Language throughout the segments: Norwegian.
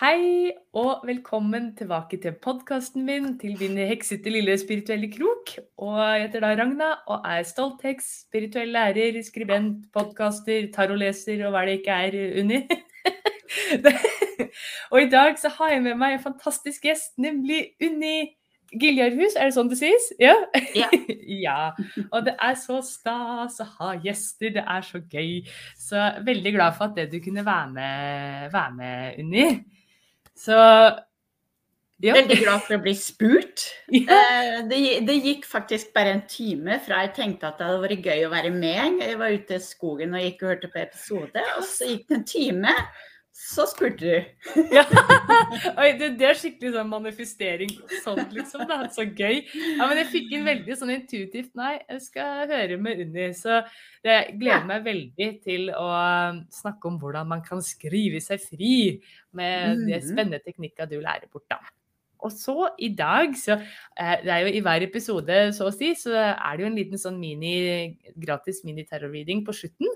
Hei og velkommen tilbake til podkasten min, til din heksete lille spirituelle krok. Og jeg heter da Ragna og er stolt heks, spirituell lærer, skribent, podkaster, tarotleser og hva det ikke er, Unni. og i dag så har jeg med meg en fantastisk gjest, nemlig Unni Giljarhus, er det sånn det sies? Ja? Ja. ja. Og det er så stas å ha gjester, det er så gøy. Så veldig glad for at du kunne være med, være med Unni. Så ja. Veldig glad for å bli spurt. Ja. Eh, det, det, gikk faktisk bare en time fra jeg tenkte at det hadde vært gøy å være med. Jeg var ute i skogen og gikk og hørte på episode, og så gikk det en time. Så spurte du. ja. Oi, det, det, er skikkelig sånn manifestering sånn, liksom. Det er så gøy. Ja, men jeg fikk inn veldig sånn intuitivt Nei, jeg skal høre med Unni. Så jeg gleder meg veldig til å um, snakke om hvordan man kan skrive seg fri med de mhm. spennende teknikkene du lærer bort, da. Og så i dag, så eh, Det er jo i hver episode, så å si, så er det jo en liten sånn mini, gratis mini-terror-reading på slutten.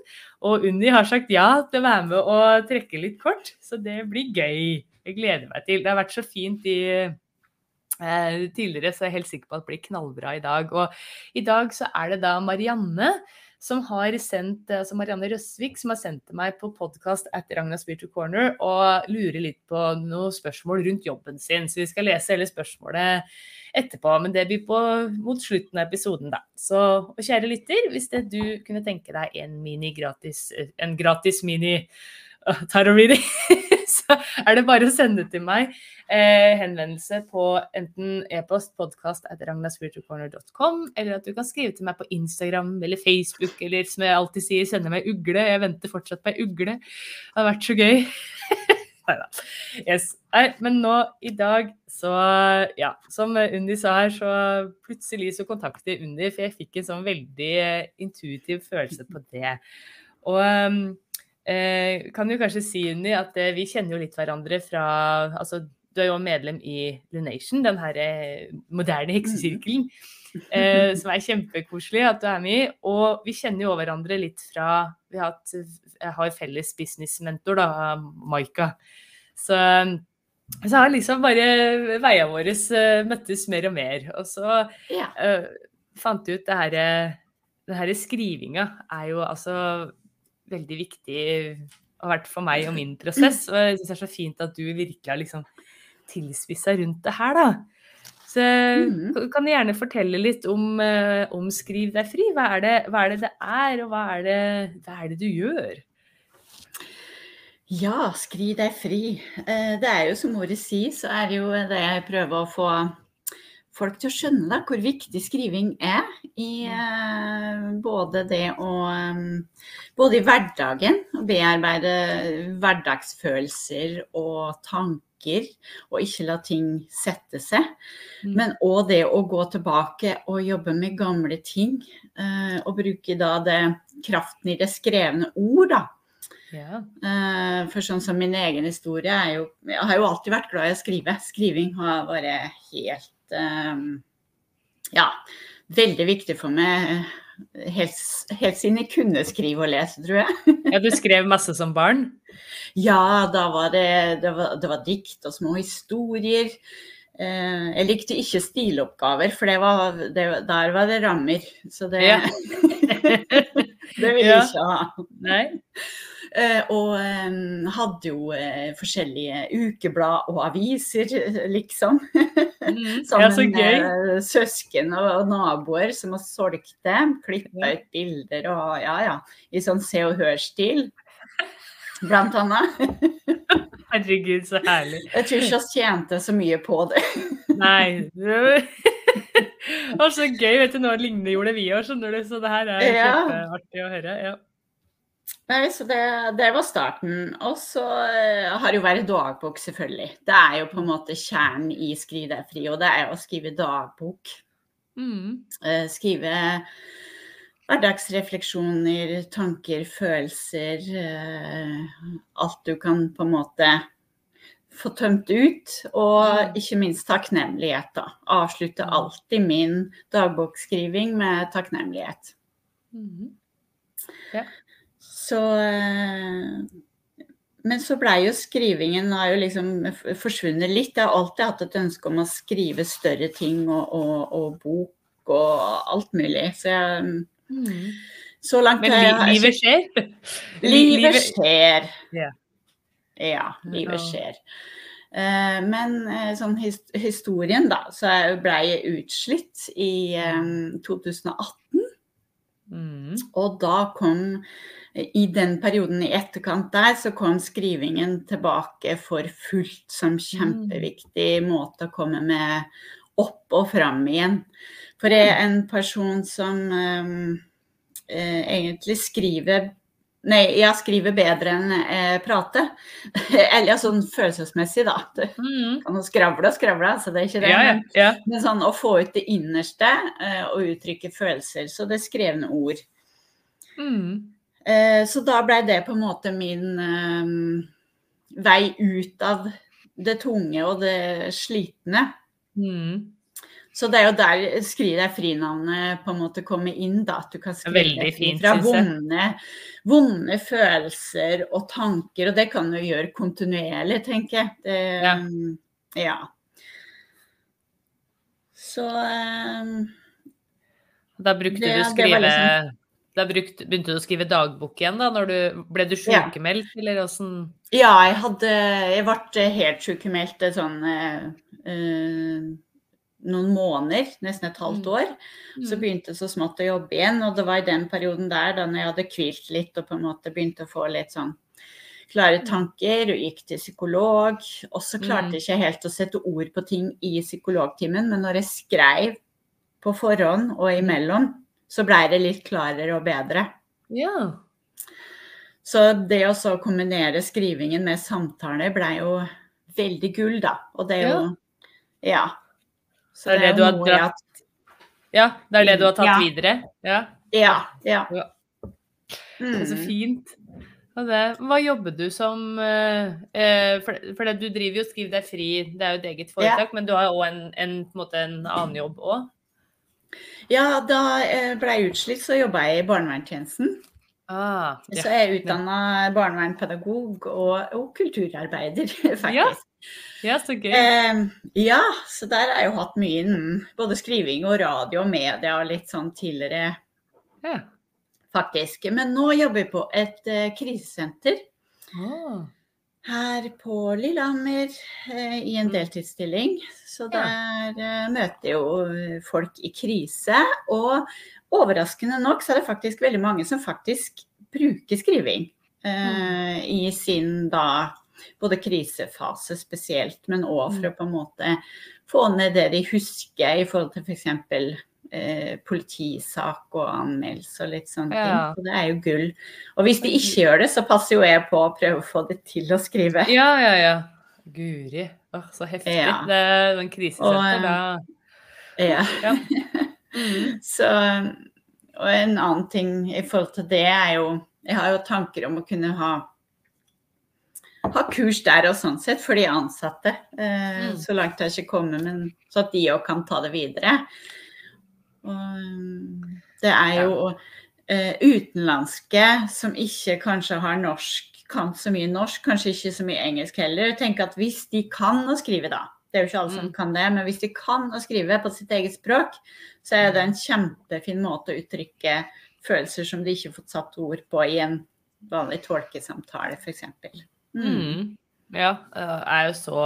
Og Unni har sagt ja til å være med og trekke litt kort, så det blir gøy. Jeg gleder meg til. Det har vært så fint i eh, tidligere, så jeg er helt sikker på at det blir knallbra i dag. Og i dag så er det da Marianne som har sendt, altså Marianne Røsvik som har sendt meg på podkast etter Ragna Spiritual Corner og lurer litt på noen spørsmål rundt jobben sin. Så vi skal lese hele spørsmålet etterpå, men det blir på, mot slutten av episoden, da. Så og kjære lytter, hvis det du kunne tenke deg en mini gratis, en gratis mini tarot reading så er det bare å sende til meg eh, henvendelse på enten e-post, podkast etter ragnarspiritualcorner.com, eller at du kan skrive til meg på Instagram eller Facebook, eller som jeg alltid sier, sende meg ugle. Jeg venter fortsatt på ei ugle. Det har vært så gøy. Nei da. Yes. Nei, men nå i dag så Ja, som Undi sa her, så plutselig så kontakter Undi, for jeg fikk en sånn veldig intuitiv følelse på det. Og um, Eh, kan jo kanskje si, Unni, at eh, vi kjenner jo litt hverandre fra altså, Du er jo medlem i Lunation, den her eh, moderne heksesirkelen. Eh, som er kjempekoselig at du er med i. Og vi kjenner jo hverandre litt fra Vi har, hatt, jeg har felles businessmentor, da, Maika. Så, så har liksom bare veiene våre eh, møttes mer og mer. Og så ja. uh, fant vi ut det herre Den herre skrivinga er jo altså veldig viktig har vært for meg og min prosess. Og jeg syns det er så fint at du virkelig har liksom tilspissa rundt det her, da. Så mm. kan du gjerne fortelle litt om, eh, om Skriv deg fri. Hva er, det, hva er, det, det er og hva er det, hva er det du gjør? Ja, skriv deg fri. Eh, det er jo som ordet sier, så er det jo det jeg prøver å få folk til å skjønne da, hvor viktig skriving er. I uh, både det å um, Både i hverdagen, å bearbeide hverdagsfølelser og tanker, og ikke la ting sette seg. Mm. Men òg det å gå tilbake og jobbe med gamle ting. Uh, og bruke da det kraften i det skrevne ord, da. Yeah. Uh, for sånn som min egen historie er jo Jeg har jo alltid vært glad i å skrive. Skriving har vært helt Ehm, ja, veldig viktig for meg. Helt, helt, siden jeg kunne skrive og lese, tror jeg. ja, Du skrev masse som barn? Ja, da var det, det, var, det var dikt og små historier. Eh, jeg likte ikke stiloppgaver, for det var, det, der var det rammer. Så det, ja. det ville jeg ikke ha. Nei. Eh, og eh, hadde jo eh, forskjellige ukeblad og aviser, liksom. Mm. Så gøy. med søsken og, naboer som har solgt dem Klippa ut bilder og ja, ja. I sånn Se og Hør-stil, blant annet. Herregud, så herlig. Jeg tror ikke vi tjente så mye på det. Nei. Det var så gøy. Vet du, nå lignende gjorde vi òg, skjønner du. Så det her er Ja. kjempeartig å høre. Ja. Nei, så det, det var starten. Og så eh, har det jo vært dagbok, selvfølgelig. Det er jo på en måte kjernen i Skriv deg fri, og det er jo å skrive dagbok. Mm. Eh, skrive hverdagsrefleksjoner, tanker, følelser. eh, alt du kan på en måte få tømt ut. Og Mm. ikke minst takknemlighet, da. Avslutte Mm. alltid min dagbokskriving med takknemlighet. Mm. Så eh, Men så blei jo skrivingen har jo liksom forsvunnet litt. Jeg har alltid hatt et ønske om å skrive større ting og, og, og bok og alt mulig. Så jeg Mm. Så langt Men li livet skjer. Livet skjer. Ja. Ja, livet skjer. Eh, men eh, sånn his historien, da, så blei jeg utslitt i eh, 2018. Mm. Og da kom I den perioden i etterkant der, så kom skrivingen tilbake for fullt som kjempeviktig måte å komme med opp og fram igjen. For jeg er en person som eh, eh, egentlig skriver Nei, jeg skriver bedre enn jeg prater. Eller sånn følelsesmessig, da. Du Mm. kan skravle og skravle, så det er ikke det. Ja, ja. men- ja. men sånn å få ut det innerste eh, og uttrykke følelser. Så det er skrevne ord. Mm. Eh, så da blei det på en måte min eh, vei ut av det tunge og det slitne. Mm. Så det er jo der Skriv deg fri-navnet på en måte kommer inn, da. At du kan skrive fint, fra vonde, vonde følelser og tanker. Og det kan du gjøre kontinuerlig, tenker jeg. Det, Ja. ja. Så um, Da brukte Det- du skrive liksom- Da brukt, begynte du å skrive dagbok igjen, da? Når du, ble du Ja. sykemeldt, eller åssen Ja, jeg hadde Jeg ble helt sykemeldt eh, sånn eh, eh, noen måneder, nesten et halvt Mm. år. Så begynte jeg så smått å jobbe igjen, og det var i den perioden der da jeg hadde hvilt litt og på en måte begynte å få litt sånn klare tanker og gikk til psykolog. Og så klarte Mm. jeg ikke helt å sette ord på ting i psykologtimen, men når jeg skrev på forhånd og imellom, så blei det litt klarere og bedre. Ja. Så det å så kombinere skrivingen med samtaler ble jo veldig gull, da. Og det er jo Ja. Så Det er det du er har du har dratt- Ja, det er det du har tatt Ja. videre? Ja. Ja. ja. Ja. Det er så Mm. fint. Hva jobber du som eh, eh, For, for du driver jo Skriv deg fri, det er jo et eget foretak, men du har òg en, en, en, en annen jobb òg? Ja, da jeg ble utslitt, så jobba jeg i barnevernstjenesten. Ah, ja. Så jeg er utdanna barnevernspedagog og, og kulturarbeider, faktisk. Ja. ja, så gøy. Eh, ja, så der har jeg jo hatt mye innen både skriving og radio og media og litt sånn tidligere, Ja. faktisk. Men nå jobber jeg på et eh, krisesenter. Ah. Her på Lillehammer eh, i en Mm. deltidsstilling. Så der ja. møter jo folk i krise. Og overraskende nok så er det faktisk veldig mange som faktisk bruker skriving eh, i sin da både krisefase spesielt, men òg for å på en måte få ned det de husker i forhold til f.eks. Eh, politisak og anmeldelse og litt sånne Ja. ting. Så det er jo gull. Og hvis de ikke gjør det, så passer jo jeg på å prøve å få det til å skrive. Ja, ja, ja. Guri. Åh, så heftig. Ja. Det er en krisesenter, da. Ja. Ja. Mm. Så, og en annen ting i forhold til det er jo Jeg har jo tanker om å kunne ha ha kurs der og sånn sett for de ansatte. Eh, Mm. Så langt har jeg ikke kommet, men så at de òg kan ta det videre. Og mm, det er jo eh, utenlandske som ikke kanskje har norsk, kan så mye norsk, kanskje ikke så mye engelsk heller. Tenk at hvis de kan å skrive, da. Det er jo ikke alle som Mm. kan det, men hvis de kan å skrive på sitt eget språk, så er det en kjempefin måte å uttrykke følelser som de ikke har fått satt ord på i en vanlig tolkesamtale, f.eks. Mm. Mm. Ja, jeg er jo så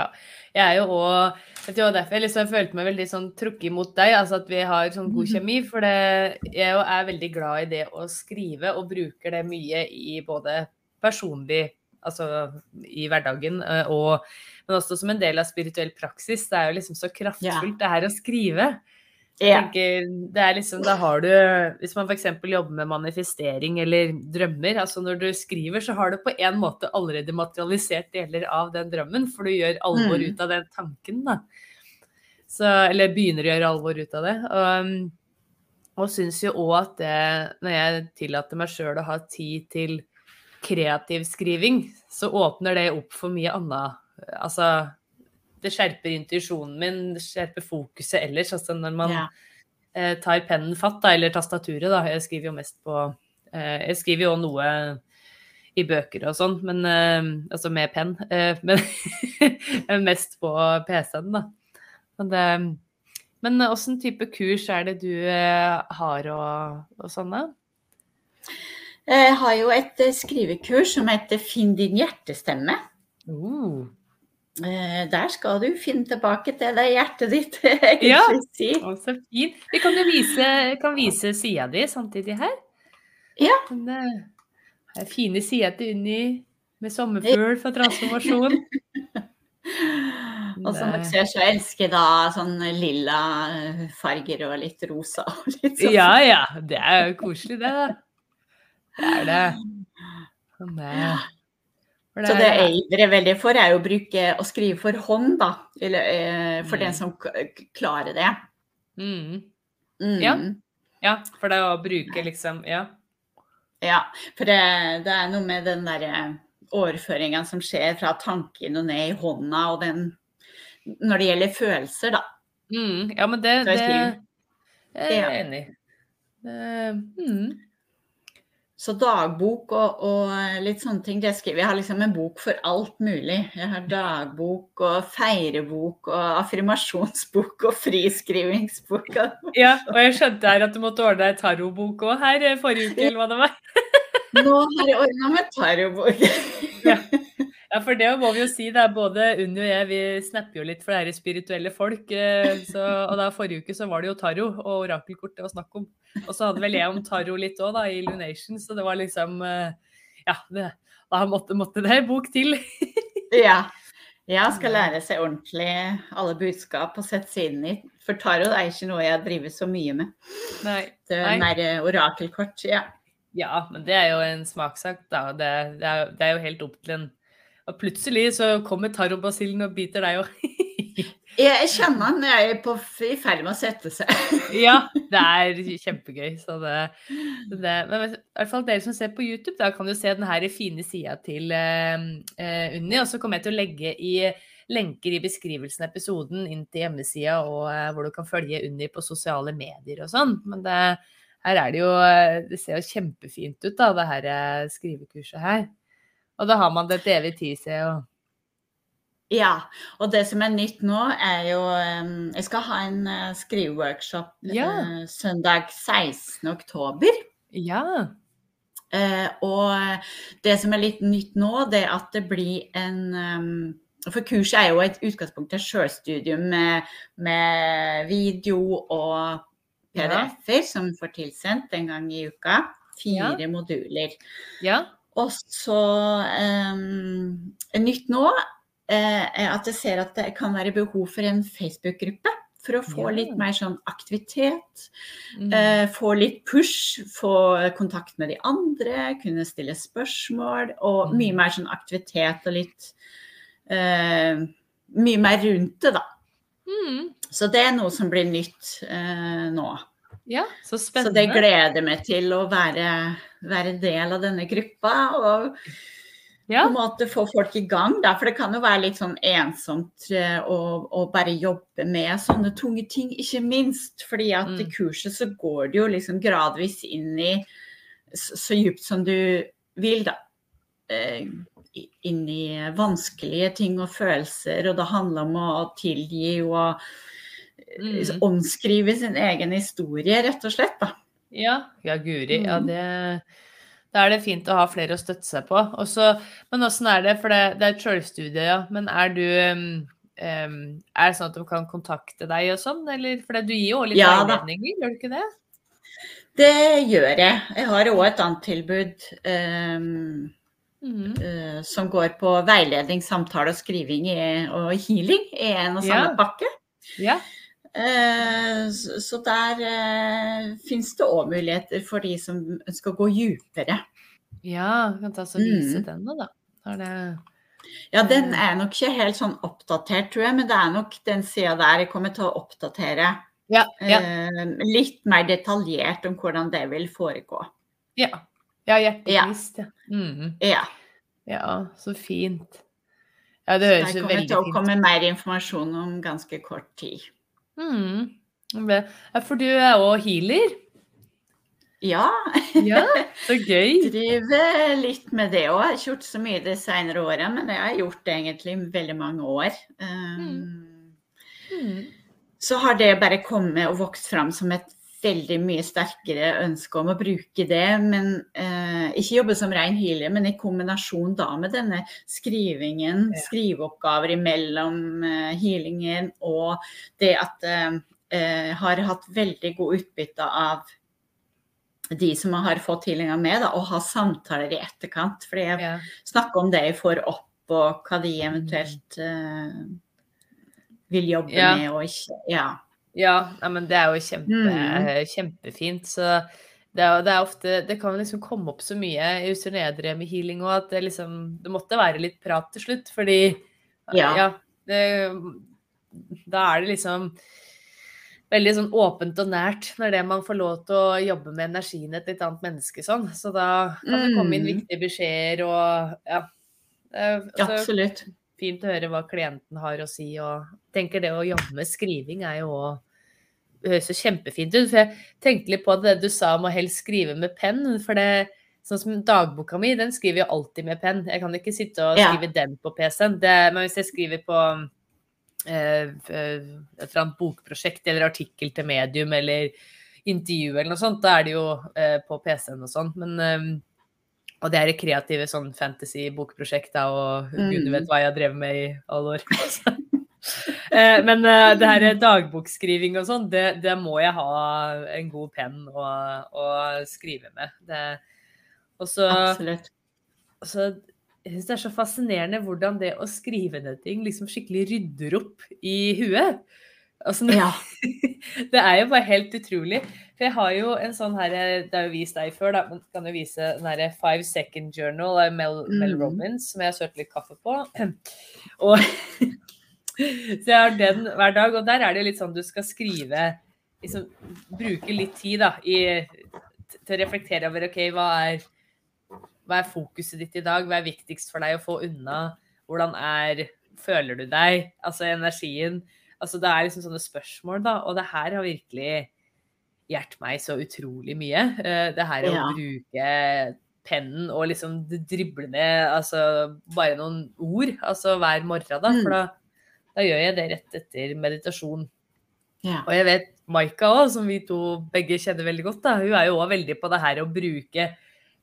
Ja. Jeg er jo òg Det var derfor jeg liksom følte meg veldig sånn trukket mot deg, altså at vi har sånn god kjemi. For det, jeg er veldig glad i det å skrive, og bruker det mye i både personlig Altså i hverdagen, eh, og, men også som en del av spirituell praksis. Det er jo liksom så kraftfullt, det her å skrive. Jeg Ja. tenker, det er liksom, da har du, Hvis man f.eks. jobber med manifestering eller drømmer, altså når du skriver, så har du på en måte allerede materialisert deler av den drømmen, for du gjør alvor Mm. ut av den tanken. da. Så, eller begynner å gjøre alvor ut av det. Og, og syns jo òg at det, når jeg tillater meg sjøl å ha tid til kreativ skriving, så åpner det opp for mye annet. Altså det skjerper intuisjonen min, det skjerper fokuset ellers. Altså når man Ja. eh, tar pennen fatt, da, eller tastaturet, da. Jeg skriver jo mest på eh, Jeg skriver jo noe i bøker og sånn, men eh, altså med penn. Eh, men mest på PC-en, da. Men, det, men åssen type kurs er det du eh, har og, og sånne? Jeg har jo et eh, skrivekurs som heter Finn din hjertestemme. Uh. Eh, Der skal du finne tilbake til det hjertet ditt egentlig Ja. si. Så fint. Vi kan jo vise, kan vise sida di samtidig her. Ja. Den, eh, her er fine sider til Unni med sommerfugl for transformasjon. Og som dere ser, så elsker jeg da sånn lilla eh, farger og litt rosa. Og litt sånn. Ja ja, det er jo koselig, det. da. Det er det. Sånn det. Så det jeg ivrer veldig for, er å bruke å skrive for hånd, da. Eller, eh, for Mm. den som klarer det. mm. Mm. Ja. Ja, for det å bruke liksom Ja. Ja, for det, det er noe med den derre overføringa som skjer fra tanken og ned i hånda, og den Når det gjelder følelser, da. Mm. Ja, men det, det, det er jeg enig i. Mm. Så dagbok og, og litt sånne ting, det skriver jeg. Jeg har liksom en bok for alt mulig. Jeg har dagbok og feirebok og affirmasjonsbok og friskrivingsbok. Ja, og jeg skjønte her at du måtte ordne deg tarobok òg her eh, forrige uke, eller hva det var. Nå har jeg ordna med tarobok. Ja, for det må vi jo si. Det er både Unni og jeg, vi snapper jo litt for det er spirituelle folk. eh, Så, og da forrige uke så var det jo tarot og orakelkort det var snakk om. Og så hadde vel jeg om tarot litt òg, da, i Lunation. Så det var liksom eh, Ja, det, da måtte, måtte det bok til. Ja. Jeg skal lære seg ordentlig alle budskap og sette seg inn i. For tarot er ikke noe jeg driver så mye med. Nei. Det er mer eh, orakelkort. Ja. Ja, men det er jo en smakssak, da. Det, det, er, det er jo helt opp til en Og plutselig så kommer tarotbasillen og biter deg òg. Jeg kjenner han er på, i ferd med å sette seg. Ja, det er kjempegøy. Så det, det, men i hvert fall dere som ser på YouTube, da kan jo se den her fine sida til uh, uh, Unni. Og så kommer jeg til å legge i lenker i beskrivelsen av episoden inn til hjemmesida, og uh, hvor du kan følge Unni på sosiale medier og sånn. Men det, her er det jo Det ser jo kjempefint ut, da, det her skrivekurset her. Og da har man det til evig tid, ser jeg. Ja, og det som er nytt nå, er jo Jeg skal ha en uh, skriveworkshop Ja. uh, søndag 16. oktober. Ja. Eh, og det som er litt nytt nå, det er at det blir en For kurset er jo et utgangspunkt til sjølstudium med, med video og PDF-er som får tilsendt en gang i uka. Fire moduler. Ja. Og så um, Nytt nå eh, er at jeg ser at det kan være behov for en Facebook-gruppe. For å få litt mer sånn aktivitet. Mm. Eh, få litt push, få kontakt med de andre, kunne stille spørsmål. Og Mm. mye mer sånn aktivitet og litt eh, Mye mer rundt det, da. Mm. Så det er noe som blir nytt eh, nå. Ja, så Så det gleder jeg meg til å være, være del av denne gruppa. Og Ja. på en måte få folk i gang, da. For det kan jo være litt sånn ensomt eh, å, å bare jobbe med sånne tunge ting, ikke minst. Fordi at i Mm. kurset så går det jo liksom gradvis inn i så, så djupt som du vil, da. Eh, inn i vanskelige ting og følelser, og det handler om å tilgi og eh, Mm. omskrive sin egen historie, rett og slett. da. Ja, ja guri. Ja, Mm. det, Da er det fint å ha flere å støtte seg på. Også, men åssen er det, for det, det er et sjølstudie, ja. Men er du um, um, Er det sånn at de kan kontakte deg og sånn, eller? For du gir jo litt Ja, veiledninger, gjør du ikke det? Det gjør jeg. Jeg har òg et annet tilbud um, mm. uh, som går på veiledning, samtale og skriving i, og healing i en og samme Ja. pakke. Ja. Eh, så, der finnes fins det òg muligheter for de som ønsker å gå dypere. ja. Kan ta så vise Mm. denne, da. Har det Ja, den er nok ikke helt sånn oppdatert, tror jeg, men det er nok den sida der jeg kommer til å oppdatere Ja. Ja. eh, litt mer detaljert om hvordan det vil foregå. ja. ja hjertetrist, ja. Mm. Ja, Ja, så fint. Ja, det høres der jo kommer til å komme mer informasjon om ganske kort tid. Mm. For du er òg healer? Ja, Ja, så gøy. driver litt med det òg. Har ikke gjort så mye de senere åra, men jeg har gjort det egentlig veldig mange år. Um, Mm. så har det bare kommet og vokst fram som et veldig mye sterkere ønske om å bruke det. Men eh, ikke jobbe som ren healer, men i kombinasjon da med denne skrivingen, Ja. skriveoppgaver imellom eh, healingen, og det at eh, eh, har hatt veldig god utbytte av de som har fått healinga med, da, og ha samtaler i etterkant. Fordi jeg Ja. snakker om det jeg får opp, og hva de eventuelt eh, vil jobbe Ja. med og ikke. Ja. Ja, men det er jo kjempe, Mm. kjempefint. Så det er, det er ofte Det kan liksom komme opp så mye i User Nedre med healing og at det liksom Det måtte være litt prat til slutt, fordi Ja. det, da er det liksom veldig sånn åpent og nært når det man får lov til å jobbe med energien et et annet menneske sånn. Så da kan det komme inn Mm. viktige beskjeder og ja. Altså Absolutt. fint å høre hva klienten har å si. Og tenker det å jobbe med skriving er jo òg Det høres jo kjempefint ut. For jeg tenkte litt på det du sa om å helst skrive med penn. For det Sånn som dagboka mi, den skriver jeg alltid med penn. Jeg kan ikke sitte og Ja. skrive den på PC-en. Men hvis jeg skriver på eh, et eller annet bokprosjekt eller artikkel til medium eller intervju eller noe sånt, da er det jo eh, på PC-en og sånn. Men eh, og det er kreative sånn fantasy-bokprosjekt, da, og gud Mm. vet hva jeg har drevet med i alle år. Eh, Men eh, det her dagbokskriving og sånn, det, det må jeg ha en god penn å, å skrive med. Det, og så, Absolutt. og så jeg synes det er så fascinerende hvordan det å skrive ned ting liksom skikkelig rydder opp i huet. Altså, Ja. det er jo bare helt utrolig. For jeg har jo en sånn her Det har jo vist deg før, da, men kan jo vise den herre Five Second Journal av Mel, Mel Mm. Robbins, som jeg har sølt litt kaffe på. Og Så jeg har den hver dag, og der er det litt sånn du skal skrive liksom, Bruke litt tid da, i, til å reflektere over OK, hva er, hva er fokuset ditt i dag? Hva er viktigst for deg å få unna? Hvordan er Føler du deg? Altså energien. Altså det er liksom sånne spørsmål, da. Og det her har virkelig hjulpet meg så utrolig mye. Eh, Det her å Ja. bruke pennen og liksom drible ned altså bare noen ord altså hver morgen, da. Mm. For da, da gjør jeg det rett etter meditasjon. Ja. Og jeg vet Maika òg, som vi to begge kjenner veldig godt, da, hun er jo òg veldig på det her å bruke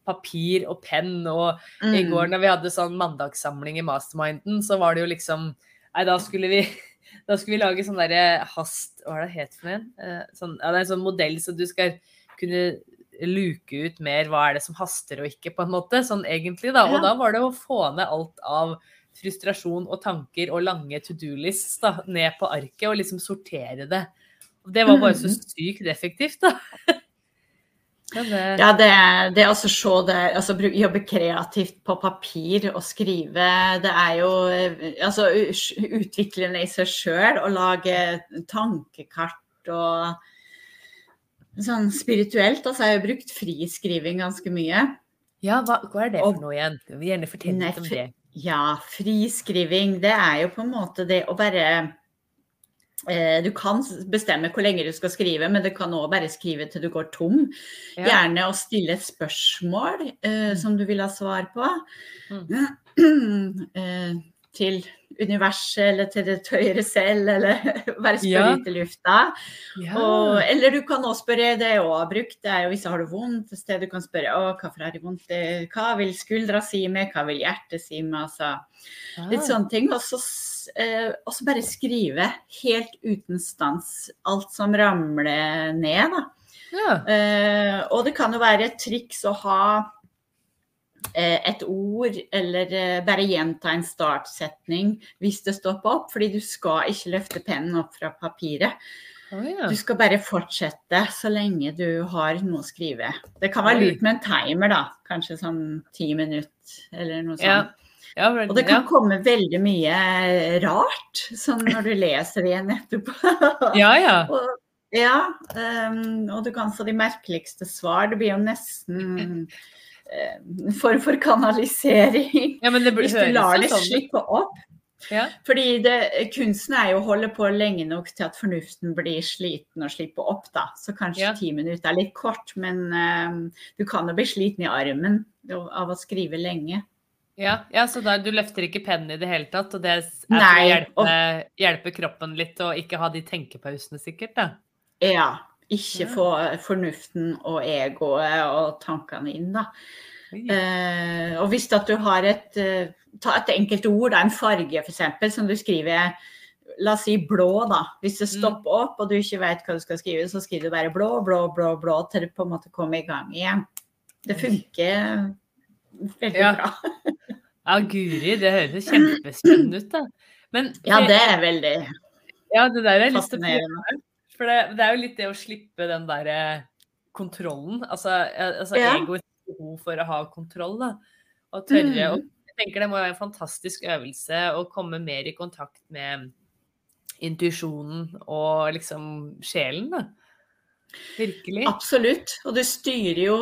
papir og penn. Og i Mm. går når vi hadde sånn mandagssamling i masterminden, så var det jo liksom Nei, da skulle vi da skulle vi lage sånn derre hast Hva er det het for en? Eh, Sånn, ja, det er en sånn modell så du skal kunne luke ut mer hva er det som haster og ikke, på en måte. Sånn egentlig, da. Og Ja. da var det å få ned alt av frustrasjon og tanker og lange to do-lists ned på arket og liksom sortere det. Og det var bare så Mhm. sykt effektivt, da. Ja, det, Ja, det, det er altså se det Altså jobbe kreativt på papir og skrive, det er jo eh, altså utviklende i seg sjøl å lage tankekart og sånn spirituelt. Altså jeg har jo brukt friskriving ganske mye. ja hva, hva er det for noe igjen? Vi gjerne fortelle litt om det. Ja, friskriving, det er jo på en måte det å bare eh, Du kan bestemme hvor lenge du skal skrive, men du kan òg bare skrive til du går tom. Gjerne å stille et spørsmål eh, Mm. som du vil ha svar på. Mm. Eh, til universet eller til det høyere selv, eller bare spørre Ja. ut i lufta. Ja. Og, eller du kan også spørre, det er jo brukt, det er jo hvis har du vondt et sted, du kan spørre å, hvorfor har jeg vondt, Eh, hva vil skuldra si meg, hva vil hjertet si meg, altså litt Ah. sånne ting. Og så eh, bare skrive helt uten stans alt som ramler ned, da. Ja. Eh, og det kan jo være et triks å ha et ord, eller eh, bare gjenta en startsetning hvis det stopper opp, fordi du skal ikke løfte pennen opp fra papiret. Oh, ja. Du skal bare fortsette så lenge du har noe å skrive. Det kan være lurt med en timer, da. Kanskje sånn ti minutter, eller noe sånt. Ja, vel, Og det kan ja. komme veldig mye rart, sånn når du leser igjen etterpå. ja, ja. Og, ja, um, og du kan få de merkeligste svar. Det blir jo nesten eh, en form for kanalisering. ja men det Hvis du lar det sånn slippe opp. Ja. Fordi det, kunsten er jo å holde på lenge nok til at fornuften blir sliten og slipper opp, da. Så kanskje Ja. ti minutter er litt kort, men ehm, du kan jo bli sliten i armen av å skrive lenge. Ja, ja, så da, du løfter ikke pennen i det hele tatt, og det er for å hjelpe, hjelpe kroppen litt og ikke ha de tenkepausene sikkert, da. Ja. Ikke få fornuften og egoet og tankene inn, da. Eh, og hvis at du har et eh, Ta et enkelt ord, da, en farge f.eks., som du skriver La oss si blå, da. Hvis det Mm. stopper opp og du ikke vet hva du skal skrive, så skriver du bare blå, blå, blå, blå til det på en måte kommer i gang igjen. Det funker veldig Ja. bra. Ja, guri, det høres kjempespennende ut, da. Men Ja, det er veldig ja, det der å prøve. fascinerende. For det, det er jo litt det å slippe den derre kontrollen. Altså, ja, altså Ja. egoets behov for å ha kontroll, da. Og tørre. Mm. Og jeg tenker det må være en fantastisk øvelse å komme mer i kontakt med intuisjonen og liksom sjelen, da. Virkelig. Absolutt. Og du styrer jo,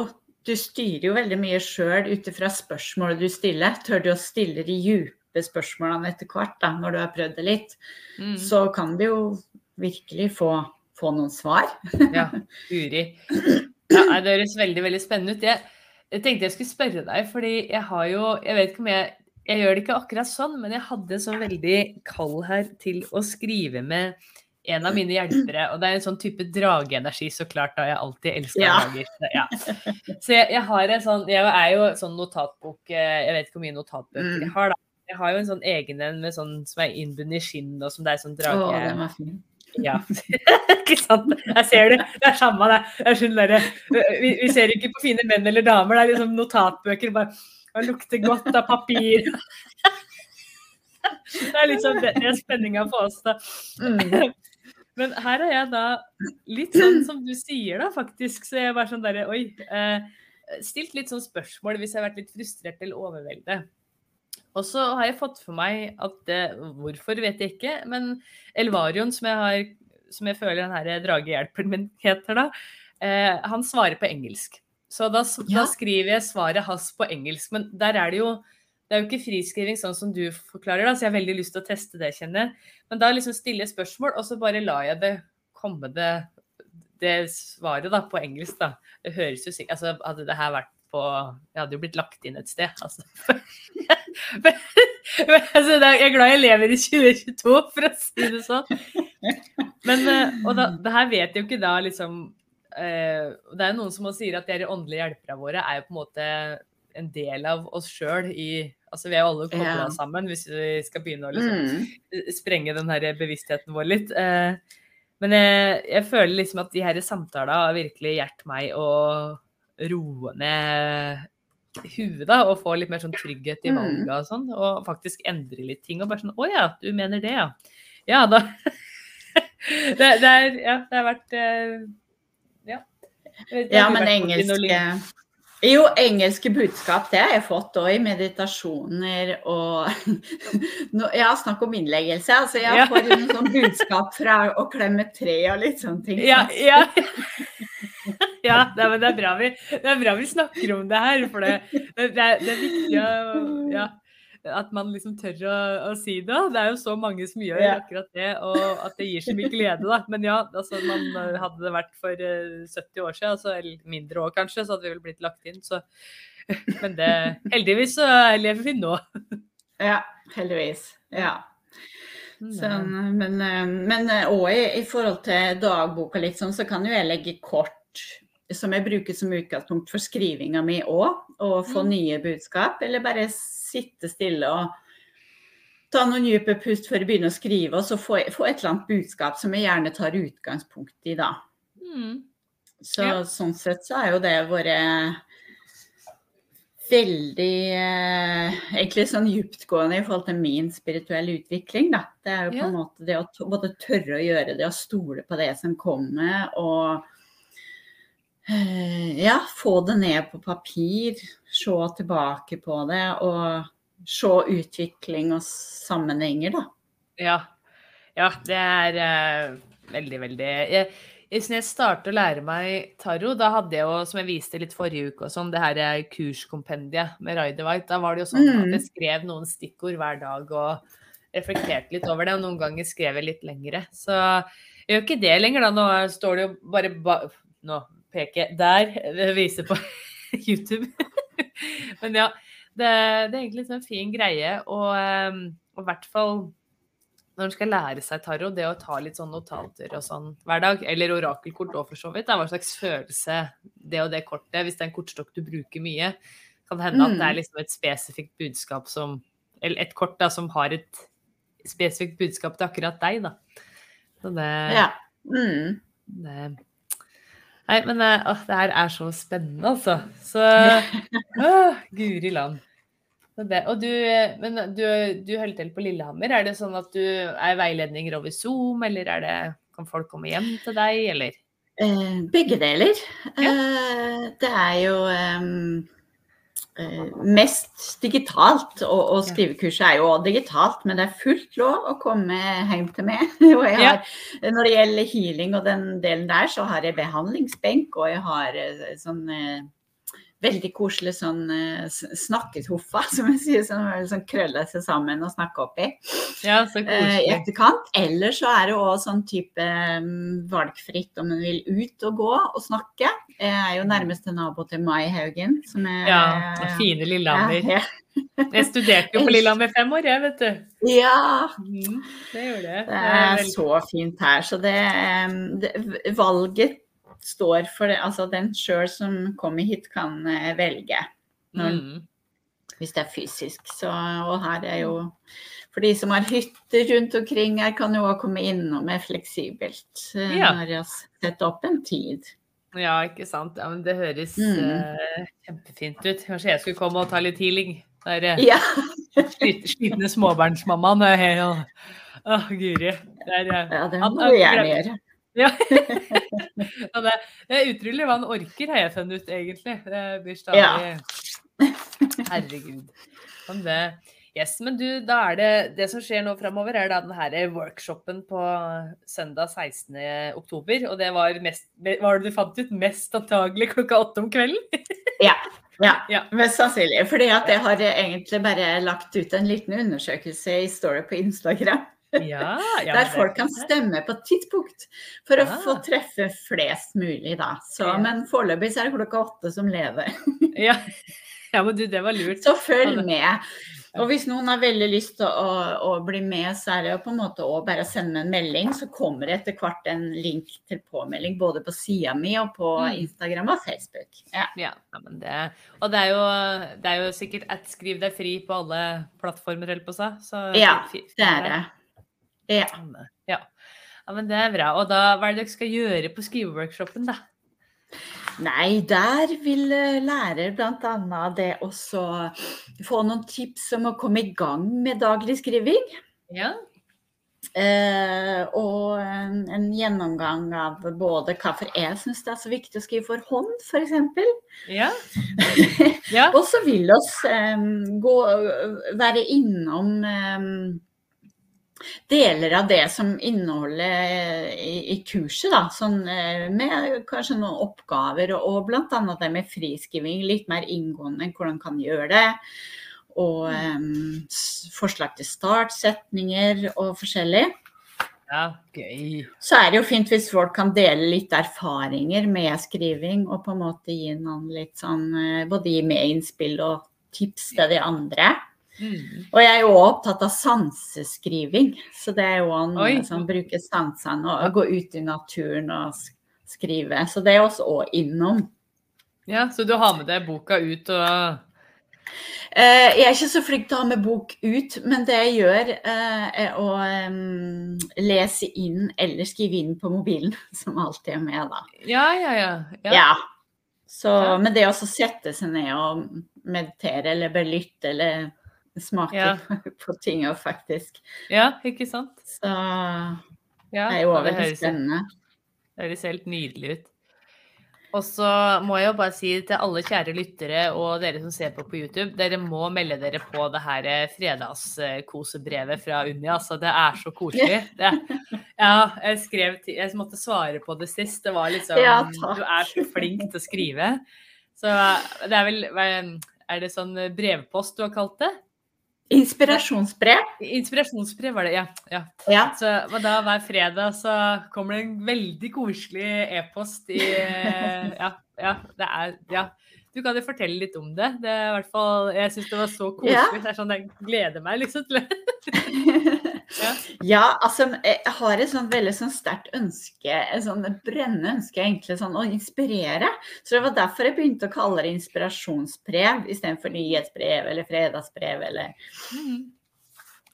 du styrer jo veldig mye sjøl ut ifra spørsmålet du stiller. Tør du å stille de dype spørsmålene etter hvert, da, når du har prøvd det litt, Mm. så kan du jo virkelig få, få noen svar. Ja, Uri. Ja, det høres veldig veldig spennende ut. Jeg, jeg tenkte jeg skulle spørre deg, fordi jeg har jo Jeg vet ikke om jeg Jeg gjør det ikke akkurat sånn, men jeg hadde sånn veldig kall her til å skrive med en av mine hjelpere. Og det er en sånn type drageenergi, så klart, da jeg alltid elsker Ja. drager. Så, ja. så jeg, jeg har en sånn Jeg er jo sånn notatbok eh, Jeg vet ikke hvor mye notatbøker Mm. jeg har, da. Jeg har jo en sånn egen en med sånn som er innbundet i skinn, og som det er sånn Å, drage... fin. Ja. ikke sant? Jeg ser det. Det er samme det. Jeg skjønner det. vi, vi ser ikke på fine menn eller damer, det er liksom notatbøker. bare Det lukter godt av papir. Det er liksom det, det er spenninga på oss, da. Mm. Men her er jeg da litt sånn som du sier, da, faktisk. Så jeg er bare sånn derre Oi. Eh, stilt litt sånn spørsmål hvis jeg har vært litt frustrert eller overveldet. Og så har jeg fått for meg at det, Hvorfor vet jeg ikke, men Elvarion, som jeg, har, som jeg føler den her dragehjelperen min heter, da, eh, han svarer på engelsk. Så da, Ja. da skriver jeg svaret hans på engelsk. Men der er det jo det er jo ikke friskriving sånn som du forklarer, da, så jeg har veldig lyst til å teste det, kjenner jeg. Men da liksom stiller jeg spørsmål, og så bare lar jeg det komme det, det svaret da, på engelsk. da. Det høres jo sikkert Altså, hadde det her vært på Jeg hadde jo blitt lagt inn et sted, altså. Men, men, altså jeg er glad jeg lever i 2022, for å si det sånn. Men, eh, og da, det her vet jeg jo ikke da liksom eh, Det er noen som sier at de åndelige hjelperne våre er jo på en måte en del av oss sjøl i Altså vi er jo alle kobla yeah. sammen hvis vi skal begynne å liksom Mm. sprenge den her bevisstheten vår litt. Eh, Men jeg, jeg føler liksom at de her samtalene virkelig hjulpet meg å roe ned huet, da, og få litt mer sånn trygghet i Mm. valget og sånn, og faktisk endre litt ting. Og bare sånn Å ja, du mener det, ja. Ja, da det, det, er, ja, det har vært eh, Ja. Vet Ja, men engelske Jo, engelske budskap, det har jeg fått òg i meditasjoner og Nå- Ja, snakk om innleggelse. Altså, jeg får noen sånn budskap fra å klemme tre og litt sånne ting. Ja, ja. ja det, er, men det, er bra vi, det er bra vi snakker om det her. For det, det, er, det er viktig å, ja, at man liksom tør å, å si det. Det er jo så mange som gjør Ja. akkurat det, og at det gir så mye glede. da. Men ja, altså, man, hadde det vært for eh, 70 år siden, altså, eller mindre år kanskje, så hadde vi vel blitt lagt inn. Så. Men det, heldigvis så lever vi nå. Ja, heldigvis. Ja. Mm, Sånn, men eh, men òg i, i forhold til dagboka, sånn, så kan jo jeg legge kort som jeg bruker som utgangspunkt for skrivinga mi òg, og få Mm. nye budskap. Eller bare sitte stille og ta noen dype pust før jeg begynner å skrive, og så få, få et eller annet budskap som jeg gjerne tar utgangspunkt i, da. Mm. Så Ja. sånn sett så har jo det vært veldig eh, egentlig sånn dyptgående i forhold til min spirituelle utvikling, da. Det er jo på Ja. en måte det å både tørre å gjøre det og stole på det som kommer, og ja, få det ned på papir, se tilbake på det og se utvikling og sammenhenger, da. Ja. ja, det er uh, veldig, veldig jeg, jeg, startet å lære meg tarot, da hadde jeg jo, som jeg viste litt forrige uke og sånn, det her eh, kurskompendiet med White. Da var det jo sånn at Mm. jeg skrev noen stikkord hver dag og reflekterte litt over det. Og noen ganger skrev jeg litt lengre. Så jeg gjør ikke det lenger, da. Nå står det jo bare ba Nå peker jeg der. Jeg viser på YouTube. Men ja, det, det er egentlig en sånn fin greie. Og, eh, og i hvert fall når en skal lære seg tarot, det å ta litt sånn notater og sånn hver dag, eller orakelkort òg for så vidt, da, hva slags følelse det og det kortet, hvis det er en kortstokk du bruker mye, kan det hende at det er liksom et spesifikt budskap som Eller et kort da, som har et spesifikt budskap til akkurat deg, da. Så det, Ja. Mm. det Nei, men å, det her er så spennende, altså. Så å, Guri land. Det, og du, eh, men du, du holder til på Lillehammer. Er det sånn at du er veiledninger over Zoom, eller er det, kan folk komme hjem til deg, eller? Eh, begge deler. Ja. Eh, det er jo em, eh, mest digitalt, og, og skrivekurset er jo digitalt, men det er fullt lov å komme hjem til meg. Ja. har, når det gjelder healing og den delen der, så har jeg behandlingsbenk, og jeg har eh, sånn eh, veldig koselig sånn eh, snakketoffa, som jeg sier, som er sånn krøller seg sammen og snakker oppi Ja, så eh, i etterkant. Eller så er det òg sånn type mm, valgfritt om en vil ut og gå og snakke. Jeg er jo nærmeste nabo til Mai Haugen, som er Ja, det fine Lillehammer. Ja, Jeg studerte jo på Lillehammer fem år, jeg, vet du. ja, Mm, det gjorde jeg. det Det er veldig- så fint her. Så det, det Valget står for det. Altså den sjøl som kommer hit, kan eh, velge. Når, Mm. hvis det er fysisk. Så, og her er jo For de som har hytter rundt omkring her, kan jo òg komme innom med fleksibelt eh, Ja. når de har satt opp en tid. Ja, ikke sant. Ja, men det høres Mm. uh, kjempefint ut. Kanskje jeg skulle komme og ta litt healing. Der, er eh, Ja. slitne småbarnsmammaen. Å, Åh, Guri. Der, ja, det må du gjerne gjøre. Ja. Ja, det, det er utrolig hva han orker, har jeg funnet ut, egentlig. Det blir stadig Ja. Herregud. Om det Yes, men du, da er det Det som skjer nå framover, er da den her workshopen på søndag 16. oktober. Og det var mest var det du fant ut? Mest antagelig klokka åtte om kvelden? Ja. Ja. Mest sannsynlig. Fordi at jeg har egentlig bare lagt ut en liten undersøkelse i Story på Instagram. Ja, ja der folk kan stemme på et tidspunkt for å Ah. få treffe flest mulig, da. Så. Men foreløpig så er det klokka åtte som lever. Ja. ja, men du, det var lurt. Så følg med. Og hvis noen har veldig lyst til å, å bli med, så er det jo på en måte å bare sende en melding, så kommer det etter hvert en link til påmelding både på sida mi og på Mm. Instagram og Facebook. Ja. Ja, men det, og det er, jo, det er jo sikkert at skriv deg fri på alle plattformer, holdt på å si. Ja, Det er det. Ja. Ja. ja, men det er bra. Og da, hva er det dere skal gjøre på skriveworkshopen, da? Nei, der vil eh, lærer bl.a. det også få noen tips om å komme i gang med daglig skriving. Ja. Eh, og en, en gjennomgang av både hvorfor jeg syns det er så viktig å skrive for hånd, f.eks. Ja. ja. Og så vil oss eh, gå, være innom eh, deler av det som inneholder i, i kurset, da. Sånn, eh, med kanskje noen oppgaver, og, og bl.a. det med friskriving. Litt mer inngående hvordan kan gjøre det. Og um, forslag til startsetninger og forskjellig. ja. Gøy. Så er det jo fint hvis folk kan dele litt erfaringer med skriving, og på en måte gi noen litt sånn eh, Både gi med innspill og tips til de andre. Mm. Og jeg er jo opptatt av sanseskriving, så det er jo han som bruker sansene og gå ut i naturen og sk- skrive. Så det er også også innom. Ja, så du har med deg boka ut og Eh, jeg er ikke så flink til å ha med bok ut, men det jeg gjør, eh, er å lese inn eller skrive inn på mobilen, som alltid er med, da. Ja, ja, ja. Ja. Ja, Så. Men det å sette seg ned og meditere eller bare lytte eller smake Ja. på ting faktisk ja ikke sant? Så Ja, det er jo høres, spennende. det høres helt nydelig ut. Og så må jeg jo bare si til alle kjære lyttere og dere som ser på på YouTube, dere må melde dere på det her eh, fredagskosebrevet fra Unni. Altså, det er så koselig. Det, ja, jeg skrev til, Jeg måtte svare på det sist. Det var liksom Ja. Du er så flink til å skrive. Så det er vel Er det sånn brevpost du har kalt det? Inspirasjonsbrev. Inspirasjonsbrev var det, ja. ja. Ja. Så og da hver fredag så kommer det en veldig koselig e-post i Ja, ja, det er Ja. Du kan jo fortelle litt om det. Det er i hvert fall Jeg syns det var så koselig. Ja. Det er sånn jeg gleder meg liksom til det. Ja. Ja, altså jeg har et sånn veldig sånn sterkt ønske, et sånn brennende ønske egentlig sånn å inspirere. Så det var derfor jeg begynte å kalle det inspirasjonsbrev istedenfor nyhetsbrev eller fredagsbrev eller Mhm.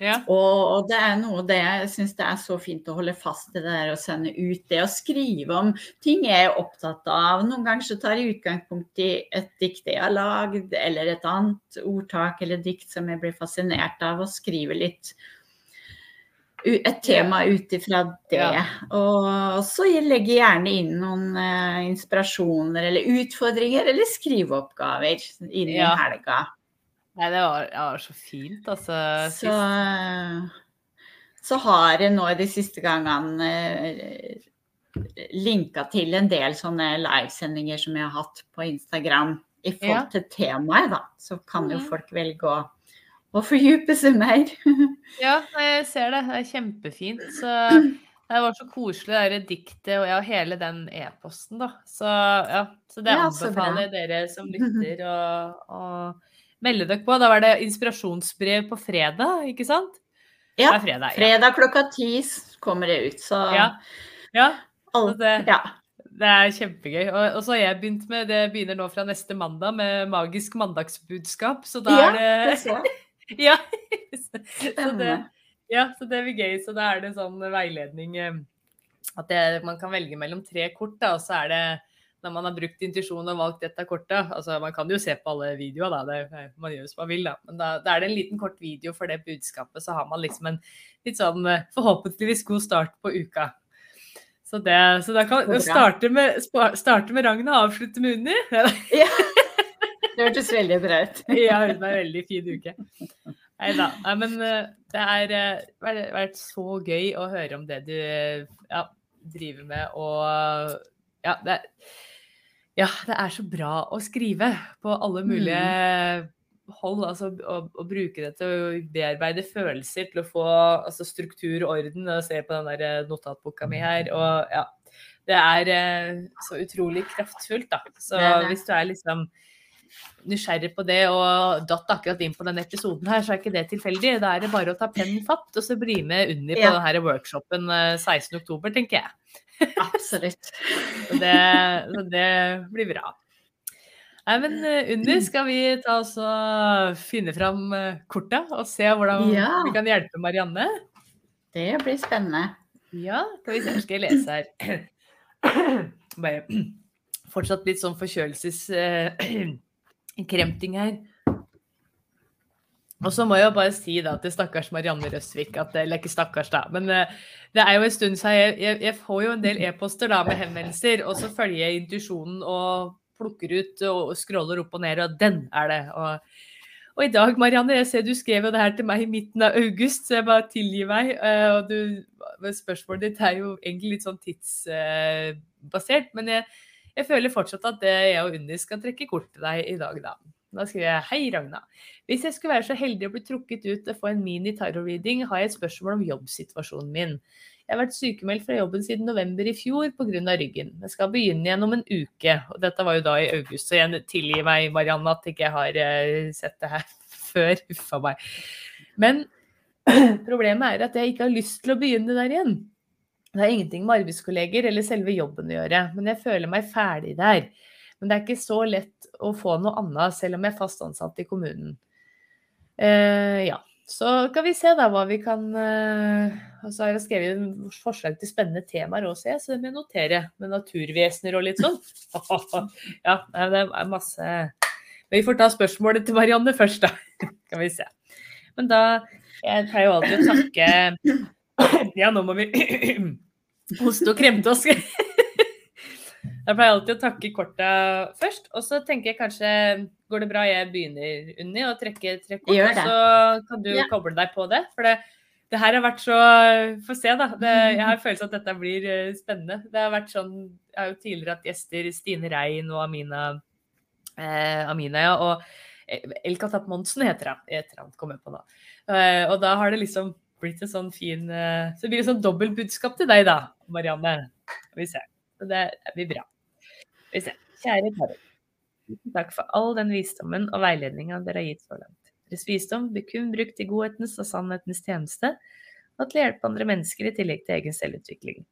Ja. Og, det er noe det jeg syns det er så fint å holde fast i det der å sende ut det, å skrive om ting jeg er opptatt av. Noen ganger så tar jeg utgangspunkt i et dikt jeg har lagd, eller et annet ordtak eller dikt som jeg blir fascinert av, og skriver litt et tema ut ifra det. Ja. Og så legger jeg gjerne inn noen eh, inspirasjoner eller utfordringer eller skriveoppgaver innen Ja. helga. Nei, det var, det var så fint, altså. Så, så har jeg nå de siste gangene eh, linka til en del sånne livesendinger som jeg har hatt på Instagram i forhold Ja. til temaet, da. Så kan jo Mhm. folk velge å, å fordype seg mer. Ja, jeg ser det. Det er kjempefint. Så det var så koselig, det der diktet og ja, hele den e-posten, da. Så ja, så det Ja, anbefaler jeg dere som lytter å melde dere på. Da var det inspirasjonsbrev på fredag, ikke sant? Ja, fredag. Ja. fredag klokka ti kommer det ut, så Ja. ja. så det- ja. Det er kjempegøy. Og, og så har jeg begynt med Det begynner nå fra neste mandag med magisk mandagsbudskap. Så da Ja, er det det så. Ja. så, det, Spennende. ja, så det blir gøy. Så da er det sånn veiledning eh, at det, man kan velge mellom tre kort, da, og så er det når man har brukt intuisjon og valgt dette kortet altså Man kan jo se på alle videoer, da. Det, man gjør som man vil, da. Men da, da er det en liten kort video for det budskapet, så har man liksom en litt sånn eh, forhåpentligvis god start på uka. Så, det, så da kan vi starte med, starte med Ragna og avslutte med Unni. Ja. Det hørtes veldig bra ut. Ja, det var en veldig fin uke. Nei da. Men eh, det har vært, så gøy å høre om det du eh, ja, driver med, og ja det, ja, det er så bra å skrive på alle mulige hold. Altså å, å bruke det til å bearbeide følelser, til å få altså, struktur og orden. Og se på den der eh, notatboka mi her. Og ja. Det er eh, så utrolig kraftfullt, da. Så Det det. hvis du er liksom nysgjerrig på det og datt akkurat inn på denne episoden her, så er ikke det tilfeldig. Da er det bare å ta pennen fatt og så bli med Unni på Ja. denne workshopen eh, 16.10, tenker jeg. Absolutt. Det, det blir bra. Nei, men eh, Unni, skal vi ta oss og finne fram eh, korta og se hvordan Ja. vi kan hjelpe Marianne? Det blir spennende. Ja, skal vi se, skal jeg lese her. Bare fortsatt litt sånn forkjølelseskremting her. Og så må jeg jo bare si da til stakkars Marianne Røsvik at Eller ikke stakkars, da. Men eh, det er jo en stund siden jeg, jeg, jeg får jo en del e-poster da med henvendelser, og så følger jeg intuisjonen og plukker ut og scroller opp og ned, og den er det. Og, og i dag, Marianne, jeg ser du skrev jo det her til meg i midten av august, så jeg bare tilgir meg. eh, Og du, spørsmålet ditt er jo egentlig litt sånn tidsbasert, men jeg, jeg føler fortsatt at det jeg og Unni skal trekke kort til deg i dag, da. Da skriver jeg Hei, Ragna. Hvis jeg skulle være så heldig å bli trukket ut å få en mini-tarot-reading, har jeg et spørsmål om jobbsituasjonen min. Jeg har vært sykemeldt fra jobben siden november i fjor pga. ryggen. Jeg skal begynne igjen om en uke, og dette var jo da i august, så jeg tilgir meg, Marianne, at ikke jeg har eh, sett det her før. Uffa meg. Men problemet er at jeg ikke har lyst til å begynne der igjen. Det har ingenting med arbeidskolleger eller selve jobben å gjøre, men jeg føler meg ferdig der. Men det er ikke så lett å få noe annet, selv om jeg er fast ansatt i kommunen. Uh, ja. Så kan vi se da hva vi kan uh, Og så har jeg skrevet forslag til spennende temaer også, så det må jeg notere. Med naturvesener og litt sånn. ja, det er masse Men vi får ta spørsmålet til Marianne først, da. kan vi se. Men da Jeg pleier jo alltid å takke Ja, nå må vi hoste og kremte oss. Jeg pleier alltid å takke korta først, og så tenker jeg kanskje Går det bra jeg begynner, Unni, å trekke tre kort, og så kan du ja. koble deg på det? For det, det, her har vært så Få se, da. Det, jeg har følelsen at dette blir eh, spennende. Det har vært sånn Jeg har jo tidligere hatt gjester Stine Rein og Amina, eh, Amina ja, og Elkatap Monsen heter hun. Heter han, kommer jeg på nå. Eh, og da har det liksom blitt en sånn fin eh, Så det blir et sånn dobbeltbudskap til deg, da, Marianne. Skal vi se. Så det blir bra. Kjære. Tusen takk for all den visdommen og veiledninga dere har gitt så langt. Deres visdom blir kun brukt i godhetens og sannhetens tjeneste, og til å hjelpe andre mennesker i tillegg til egen selvutvikling.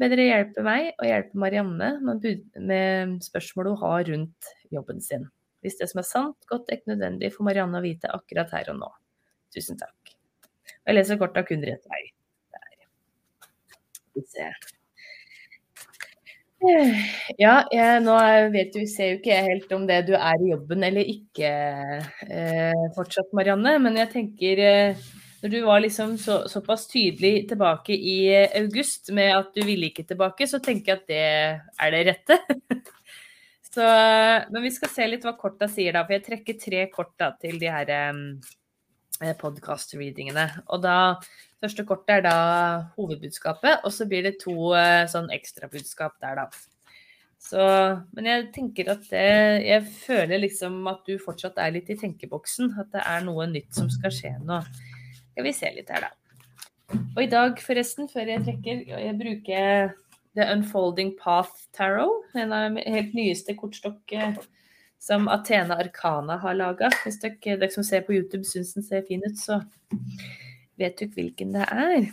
Be dere hjelpe meg og hjelpe Marianne med spørsmål hun har rundt jobben sin. Hvis det som er sant, godt er ikke nødvendig for Marianne å vite akkurat her og nå. Tusen takk. Og jeg leser kort av kun rett vei. Der. Skal vi se. Ja, jeg, nå vet du, ser jo ikke jeg helt om det du er i jobben eller ikke eh, fortsatt, Marianne. Men jeg tenker eh, når du var liksom så, såpass tydelig tilbake i august med at du ville ikke tilbake, så tenker jeg at det er det rette. så, men vi skal se litt hva korta sier da, for jeg trekker tre kort da, til de her eh, podkast-readingene. Og da Første kortet er da hovedbudskapet, og så blir det to eh, sånn ekstrabudskap der, da. Så, men jeg tenker at det, Jeg føler liksom at du fortsatt er litt i tenkeboksen. At det er noe nytt som skal skje nå. Skal vi se litt her, da. Og i dag, forresten, før jeg trekker, jeg bruker The Unfolding Path Tarot. En av de helt nyeste kortstokk som Athena Arkana har laga. Hvis dere, dere, som ser på YouTube syns den ser fin ut, så Vet du hvilken det er?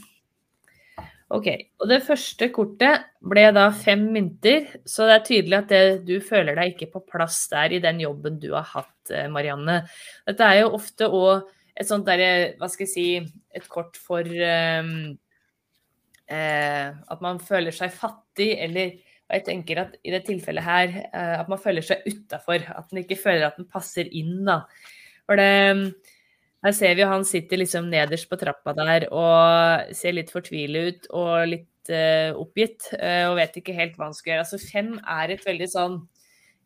Ok, og Det første kortet ble da fem mynter, så det er tydelig at det, du føler deg ikke på plass der i den jobben du har hatt, eh, Marianne. Dette er jo ofte òg et sånt derre, hva skal jeg si, et kort for um, eh, at man føler seg fattig, eller og jeg tenker at i det tilfellet her, eh, at man føler seg utafor. At man ikke føler at den passer inn, da. For det her ser vi jo han sitter liksom nederst på trappa der og ser litt fortvilet ut og litt uh, oppgitt uh, og vet ikke helt hva han skal gjøre. Altså fem er et veldig sånn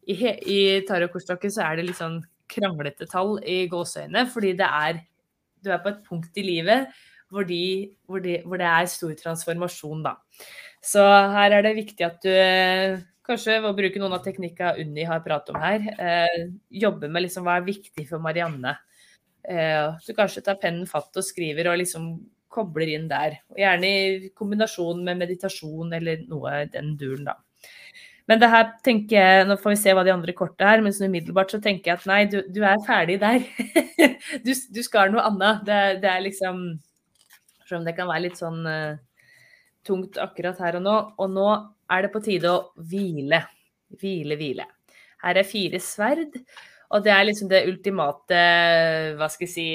I, i tarotkortstokken så er det litt sånn kranglete tall i gåseøyne, fordi det er Du er på et punkt i livet hvor, de, hvor, de, hvor det er stor transformasjon, da. Så her er det viktig at du kanskje ved å bruke noen av teknikkene Unni har pratet om her, eh, jobbe med liksom hva er viktig for Marianne. Eh, du kanskje tar pennen fatt og skriver og liksom kobler inn der. Gjerne i kombinasjon med meditasjon eller noe i den duren, da. Men det her tenker jeg, nå får vi se hva de andre kortene er, men sånn umiddelbart så tenker jeg at nei, du, du er ferdig der. du, du, skal noe annet. Det, det, er liksom Selv om det kan være litt sånn uh, tungt akkurat her og nå. Og nå er det på tide å hvile. Hvile, hvile. Her er fire sverd. Og det er liksom det ultimate Hva skal jeg si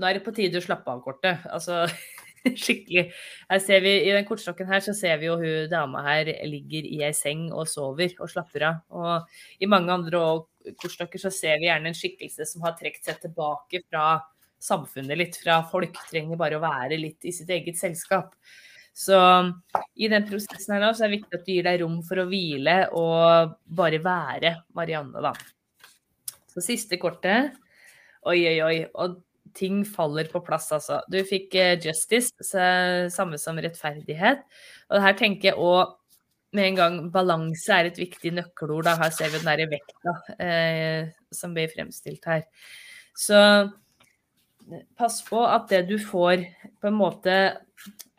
Nå er det på tide å slappe av-kortet. Altså skikkelig. Her ser vi, I den kortstokken her så ser vi jo hun dama her ligger i ei seng og sover og slapper av. Og i mange andre kortstokker så ser vi gjerne en skikkelse som har trukket seg tilbake fra samfunnet litt, fra folk. Trenger bare å være litt i sitt eget selskap. Så i den prosessen her nå så er det viktig at du gir deg rom for å hvile og bare være Marianne, da. Så siste kortet. Oi, oi, oi. Og ting faller på plass, altså. Du fikk uh, justice, samme som rettferdighet. Og her tenker jeg òg med en gang balanse er et viktig nøkkelord. Da. Her ser vi den derre vekta eh, som blir fremstilt her. Så pass på at det du får, på en måte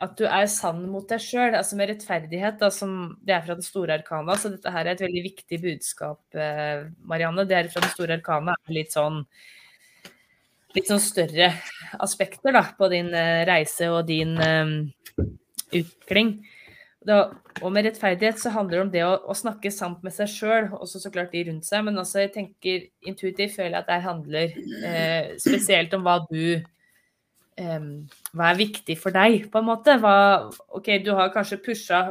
At du er sann mot deg sjøl. Altså med rettferdighet, da, som det er fra den store arkana. Så dette her er et veldig viktig budskap, eh, Marianne. Det er fra den store arkana er litt sånn litt sånn større aspekter da, på din eh, reise og din um, utvikling. Da, og med rettferdighet så handler det om det å, å snakke sant med seg sjøl, også så klart de rundt seg. Men også jeg tenker intuitivt føler jeg at det handler eh, spesielt om hva du um, Hva er viktig for deg, på en måte. Hva, OK, du har kanskje pusha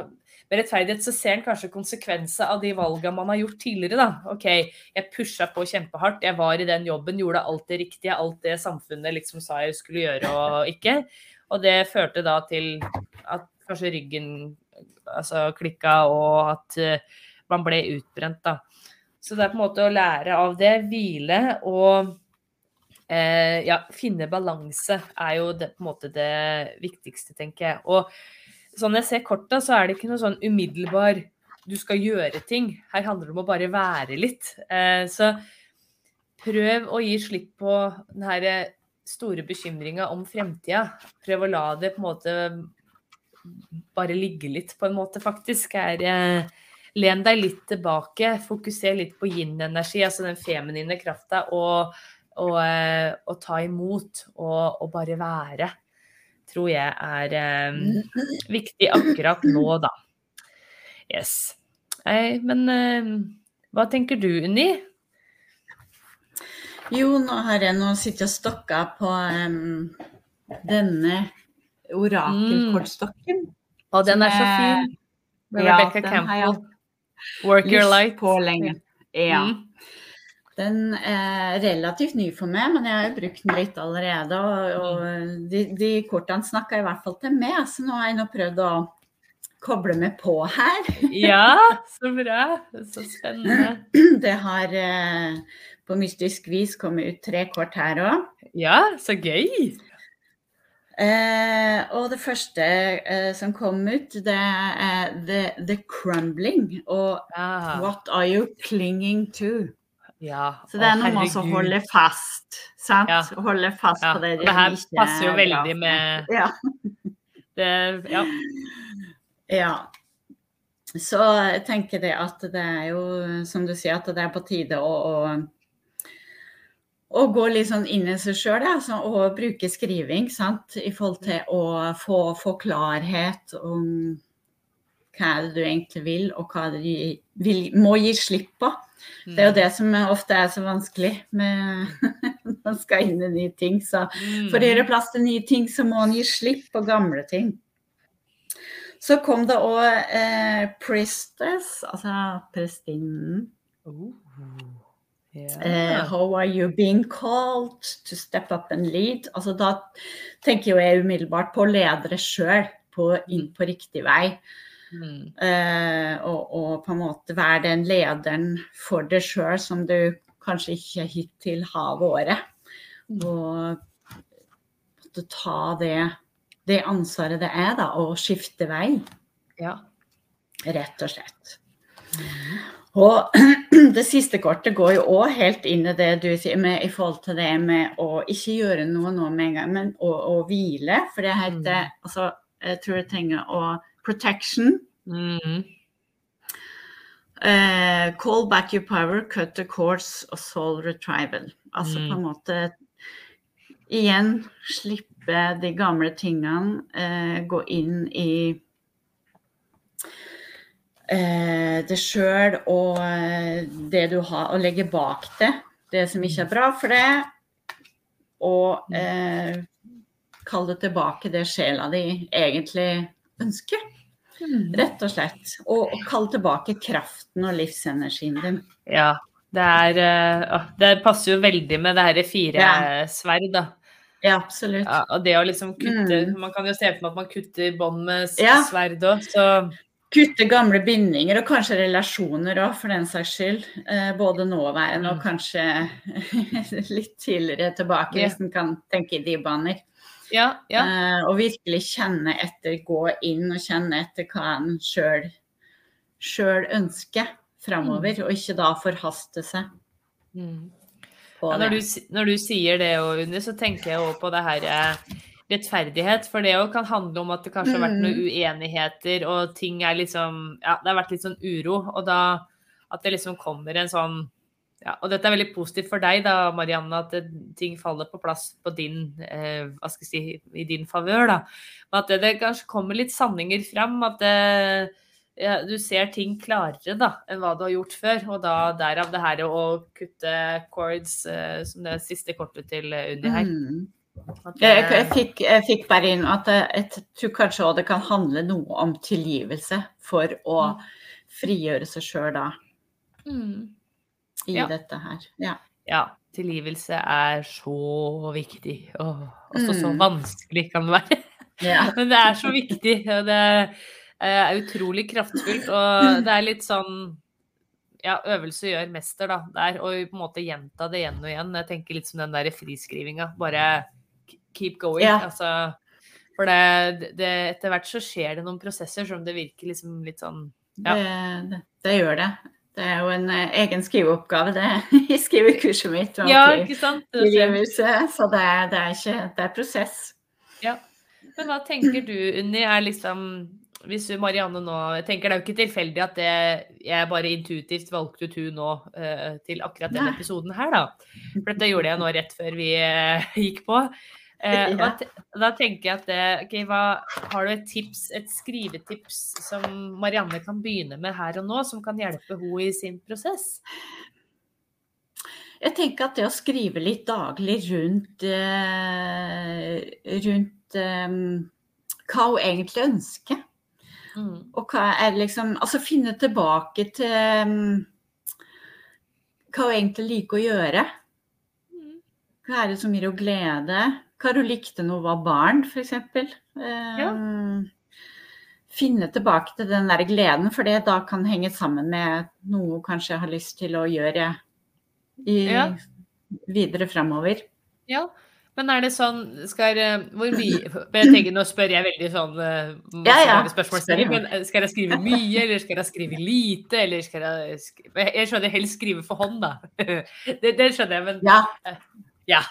med rettferdighet så ser en kanskje konsekvenser av de valgene man har gjort tidligere. da. OK, jeg pusha på kjempehardt, jeg var i den jobben, gjorde alt det riktige, alt det samfunnet liksom sa jeg skulle gjøre og ikke. Og det førte da til at kanskje ryggen altså, klikka, og at uh, man ble utbrent, da. Så det er på en måte å lære av det, hvile og uh, ja, finne balanse er jo det, på en måte det viktigste, tenker jeg. Og sånn jeg ser korta, så er det ikke noe sånn umiddelbar du skal gjøre ting. Her handler det om å bare være litt. Eh, så prøv å gi slipp på den her store bekymringa om fremtida. Prøv å la det på en måte bare ligge litt, på en måte, faktisk. Er, eh, len deg litt tilbake. Fokuser litt på yin-energi, altså den feminine krafta, og, og, eh, og, ta imot og, og bare være tror jeg er um, viktig akkurat nå, da. Yes. Nei, men uh, hva tenker du, Unni? Jo, nå har jeg nå sittet og stokka på um, denne orakelkortstokken. Mm. Og den er så fin. Med ja, Rebecca Campbell. Work your life. På lenge. Ja. Mm. Den er relativt ny for meg, men jeg har jo brukt den litt allerede. Og, og de, de, kortene snakker i hvert fall til meg, så nå har jeg nå prøvd å koble meg på her. Ja, så bra. Så spennende. Det har eh, på mystisk vis kommet ut tre kort her òg. Ja, så gøy. Eh, og det første eh, som kom ut, det er the, the Crumbling. Og ah. What are you clinging to? Ja, så det er noe med å holde fast. Sant? Ja. Holde fast ja. på det. Det her passer jo veldig med ja. det Ja. ja. Så jeg tenker det at det er jo, som du sier, at det er på tide å, å, å gå litt sånn inn i seg sjøl altså, og bruke skriving sant? i forhold til å få, få klarhet om hva er det du egentlig vil, og hva er det du vil, må gi slipp på. Det er jo mm. det som ofte er så vanskelig med når man skal inn i nye ting. Så for å gjøre plass til nye ting, så må man gi slipp på gamle ting. Så kom det òg eh, Priestess, altså prestinnen. Oh. Yeah. Uh, how are you being called to step up and lead? Altså, da tenker jeg umiddelbart på ledere sjøl, inn på riktig vei. Mm. Uh, og, og, på en måte være den lederen for deg sjøl som du kanskje ikke hittil har vært. Mm. Og måtte ta det, det, ansvaret det er, da, å skifte vei. Ja. Rett og slett. Og det siste kortet går jo òg helt inn i det du sier med, i forhold til det med å ikke gjøre noe nå med en gang, men å, å hvile. For det heter mm. altså, Jeg tror jeg trenger å protection. Mm. Uh, call back your power, cut the course og soul retrieval. Altså mm. på en måte igjen slippe de gamle tingene, uh, gå inn i uh, det sjøl og det du har, og legge bak det. Det som ikke er bra for det. Og kalle det tilbake det sjela di egentlig ønsker. Mm. Rett og slett. Og, og kall tilbake kraften og livsenergien din. Ja. Det, er, uh, det passer jo veldig med det her fire ja. sverd, da. Ja, absolutt. Ja, og det å liksom kutte mm. Man kan jo se for meg at man kutter bånd med sverd òg, så Kutte gamle bindinger, og kanskje relasjoner òg, for den saks skyld. Eh, både nåværende mm. og kanskje litt tidligere tilbake, hvis en kan tenke i de baner. Ja, ja. Eh, og virkelig kjenne etter, gå inn og kjenne etter hva en sjøl ønsker framover, mm. og ikke da forhaste seg. Mm. Ja, når, du, når, du, sier det, Unni, så tenker jeg òg på det her eh, rettferdighet. For det òg kan handle om at det kanskje har vært noen mm. uenigheter, og ting er liksom Ja, det har vært litt sånn uro. Og da at det liksom kommer en sånn ja, og dette er veldig positivt for deg, da, Marianne, at ting faller på plass på din, eh, hva skal jeg si, i din favør. At det, det, kanskje kommer litt sanninger fram. At det, ja, du ser ting klarere da, enn hva du har gjort før. Og da derav det her å kutte cords, eh, som det siste kortet til Unni her. Mm. Jeg, jeg, fikk, jeg, fikk, bare inn at jeg, jeg tror kanskje det kan handle noe om tilgivelse for å mm. frigjøre seg sjøl da. Mm i ja. dette her. Ja. ja. Tilgivelse er så viktig. Åh, også så mm. vanskelig kan det være. Ja. Men det er så viktig. Og det er utrolig kraftfullt. Og det er litt sånn ja, øvelse gjør mester, da. Der, og på en måte gjenta det igjen og igjen. Jeg tenker litt som den der friskrivinga. Bare keep going. Ja. Altså, for det, det, etter hvert så skjer det noen prosesser som det virker liksom litt sånn ja. det, det, det, gjør det. Det er jo en uh, egen skriveoppgave, det. I skrivekurset mitt. Ja, ikke sant? Tilgivelse. Så det er, det, er ikke, det er prosess. Ja. Men hva tenker du, Unni, er liksom hvis du, Marianne nå tenker det er jo ikke tilfeldig at det, jeg bare intuitivt valgte ut hun nå uh, til akkurat denne episoden her, da. For dette gjorde jeg nå rett før vi uh, gikk på. Eh, ja. da, da, tenker jeg at det, okay, hva, Har du et tips, et skrivetips som Marianne kan begynne med her og nå, som kan hjelpe henne i sin prosess? Jeg tenker at det å skrive litt daglig rundt, eh, rundt eh, hva hun egentlig ønsker. Mm. Og hva er liksom Altså finne tilbake til um, hva hun egentlig liker å gjøre. Mm. Hva er det som gir henne glede? Hva du likte når du var barn, f.eks. Ja. Um, finne tilbake til den der gleden, for det da kan henge sammen med noe du kanskje har lyst til å gjøre i, ja. videre framover. Ja, men er det sånn skal, Hvor mye jeg tenker, Nå spør jeg veldig sånn eh, ja, ja. spørsmål. Men eh, skal jeg skrive mye, eller skal jeg skrive lite? Eller skal jeg skrive Jeg skjønner helst skrive for hånd, da. Det, det skjønner jeg, men ja. Eh, ja.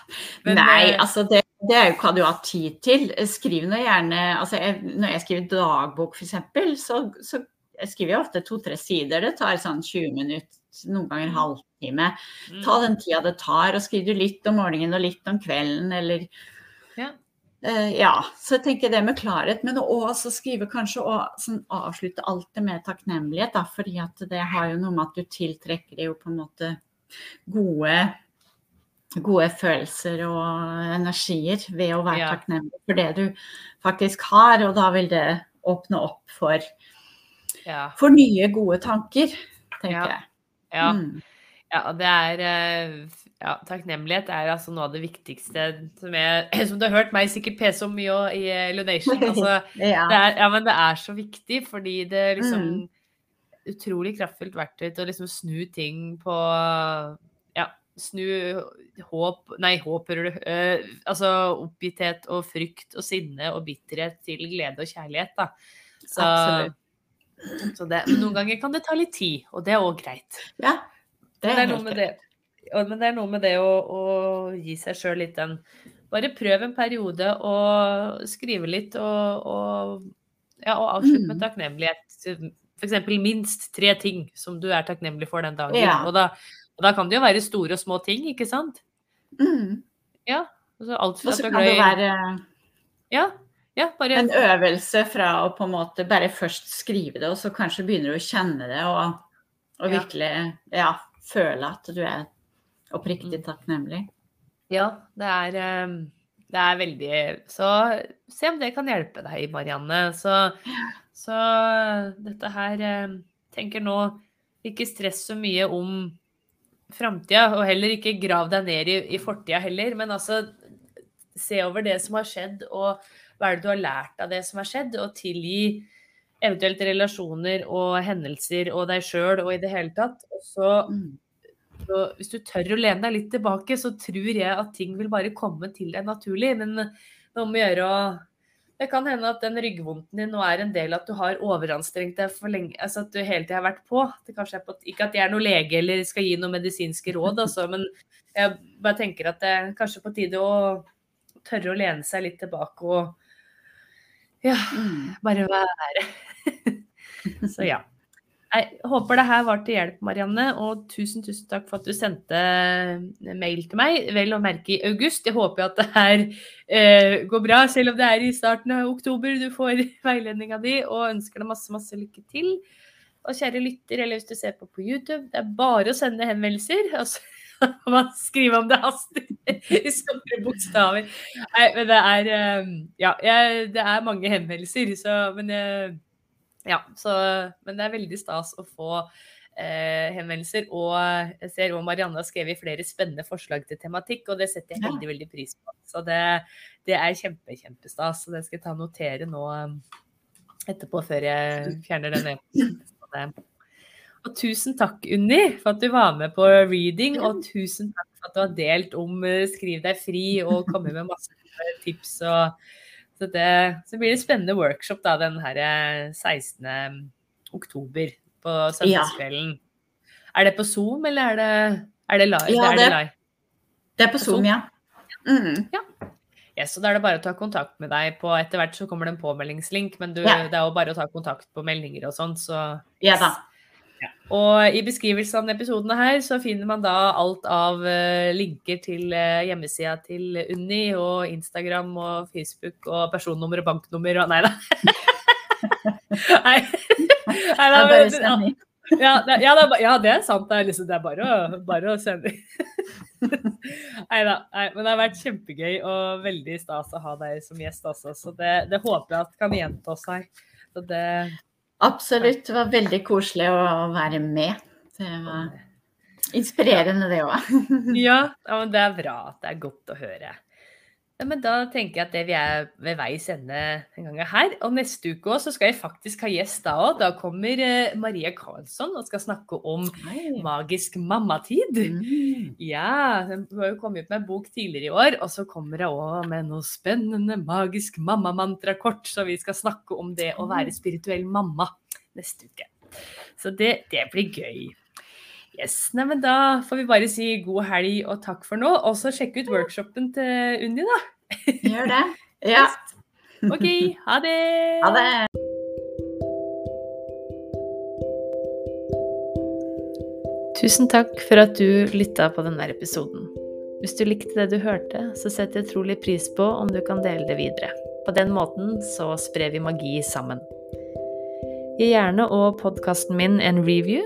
Men, Nei, altså det det er jo hva du har tid til. Skriv nå gjerne altså jeg, Når jeg skriver dagbok, f.eks., så, så jeg skriver jeg ofte to-tre sider. Det tar sånn 20 minutter, noen ganger en halvtime. Mm. Ta den tida det tar, og skriv du litt om morgenen og litt om kvelden, eller ja. Uh, ja. Så jeg tenker det med klarhet. Men også skrive kanskje og sånn, avslutte alt det med takknemlighet, da, fordi at det har jo noe med at du tiltrekker jo på en måte gode gode følelser og energier ved å være ja. takknemlig for det du faktisk har, og da vil det åpne opp for, ja. for nye, gode tanker, tenker ja. jeg. Ja. Mm. ja, det er eh, ja, takknemlighet er altså noe av det viktigste som, jeg, som du har hørt meg sikkert pese om mye i eh, Lunation. Altså, ja. Det er, ja, men det er så viktig fordi det liksom mm. Utrolig kraftfullt verktøy til å liksom snu ting på snu håp Nei, håp, hører du. Uh, altså oppgitthet og frykt og sinne og bitterhet til glede og kjærlighet, da. Så, så det, men noen ganger kan det ta litt tid, og det er òg greit. Ja, det er, men det er noe med det. Men det er noe med det å, å gi seg sjøl litt den Bare prøv en periode å skrive litt og, og, ja, og avslutte med mm. takknemlighet. F.eks. minst tre ting som du er takknemlig for den dagen. Ja. Og da og da kan det jo være store og små ting, ikke sant? Mm. Ja. Altså alt fra Og så kan det være ja, ja, bare... en øvelse fra å på en måte bare først skrive det, og så kanskje begynner du å kjenne det og, og virkelig ja, føle at du er oppriktig mm. takknemlig. Ja, det er, eh, det er veldig Så se om det kan hjelpe deg, Marianne. Så, så dette her eh, Tenker nå ikke stress så mye om framtida, og heller ikke grav deg ned i, i fortida heller, men altså se over det som har skjedd, og hva er det du har lært av det som har skjedd, og tilgi eventuelt relasjoner og hendelser og deg sjøl og i det hele tatt. Og så, mm. så, hvis du tør å lene deg litt tilbake, så tror jeg at ting vil bare komme til deg naturlig. Men det må gjøre å det kan hende at den ryggvondten din nå er en del av at du har overanstrengt deg for lenge. Altså at du hele tida har vært på. på. Ikke at jeg er noen lege eller skal gi noen medisinske råd, altså, men jeg bare tenker at det er kanskje på tide å tørre å lene seg litt tilbake og ja, mm. bare være. Så ja. Jeg håper det her var til hjelp, Marianne. Og tusen, tusen takk for at du sendte mail til meg, vel å merke i august. Jeg håper at det her eh, går bra, selv om det er i starten av oktober du får veiledninga di, og ønsker deg masse, masse lykke til. Og kjære lytter, eller hvis du ser på på YouTube, det er bare å sende henvendelser. Altså, man skriver om det haster i store bokstaver. Nei, men det er eh, Ja, jeg, det er mange henvendelser, så Men jeg ja, så, men det er veldig stas å få eh, henvendelser. Og jeg ser òg Marianne har skrevet flere spennende forslag til tematikk, og det setter jeg veldig veldig pris på. Så det, det er kjempe, kjempestas. Så det skal jeg ta og notere nå um, etterpå, før jeg fjerner den e-posten. Og tusen takk, Unni, for at du var med på reading. Og tusen takk for at du har delt om uh, Skriv deg fri og kommet med masse tips. og så, det, så blir det spennende workshop da, den her 16. Eh, oktober på søndagskvelden. Ja. Er det på Zoom, eller er det, er det live? Ja, det, er det, det er på, på Zoom, Zoom, ja. Mm. ja. Yes, så Da er det bare å ta kontakt med deg. på Etter hvert så kommer det en påmeldingslink, men du, ja. det er jo bare å ta kontakt på meldinger og sånn. Så ja da. Og i beskrivelsen av denne episoden her så finner man da alt av uh, linker til uh, hjemmesida til Unni og Instagram og Facebook og personnummer og banknummer og Nei da. nei. nei da men, ja, det, ja, det, ja, det, er sant. Det er, liksom, det er bare, å, bare å sende. nei da. men det har vært kjempegøy og veldig stas å ha deg som gjest også. Så det, det håper jeg at kan gjenta seg. Så det Absolutt. Det var veldig koselig å være med. Det var inspirerende, det òg. ja, det er bra. at Det er godt å høre. Ja, men da tenker jeg at det vi er ved veis ende en gang her. Og neste uke også, så skal jeg faktisk ha gjest da òg. Da kommer uh, Maria Karlsson og skal snakke om Hei. magisk mammatid. Mm. Ja, hun har jo kommet ut med en bok tidligere i år, og så kommer hun òg med noe spennende magisk mammamantrakort. Så vi skal snakke om det å være spirituell mamma neste uke. Så det, det blir gøy. Yes, nei, men Da får vi bare si god helg og takk for nå. Og så sjekk ut workshopen til Unni, da. Gjør det. Ja. OK. Ha det. Ha det. Tusen takk for at du lytta på denne episoden. Hvis du likte det du hørte, så setter jeg utrolig pris på om du kan dele det videre. På den måten så sprer vi magi sammen. Gi gjerne og podkasten min en review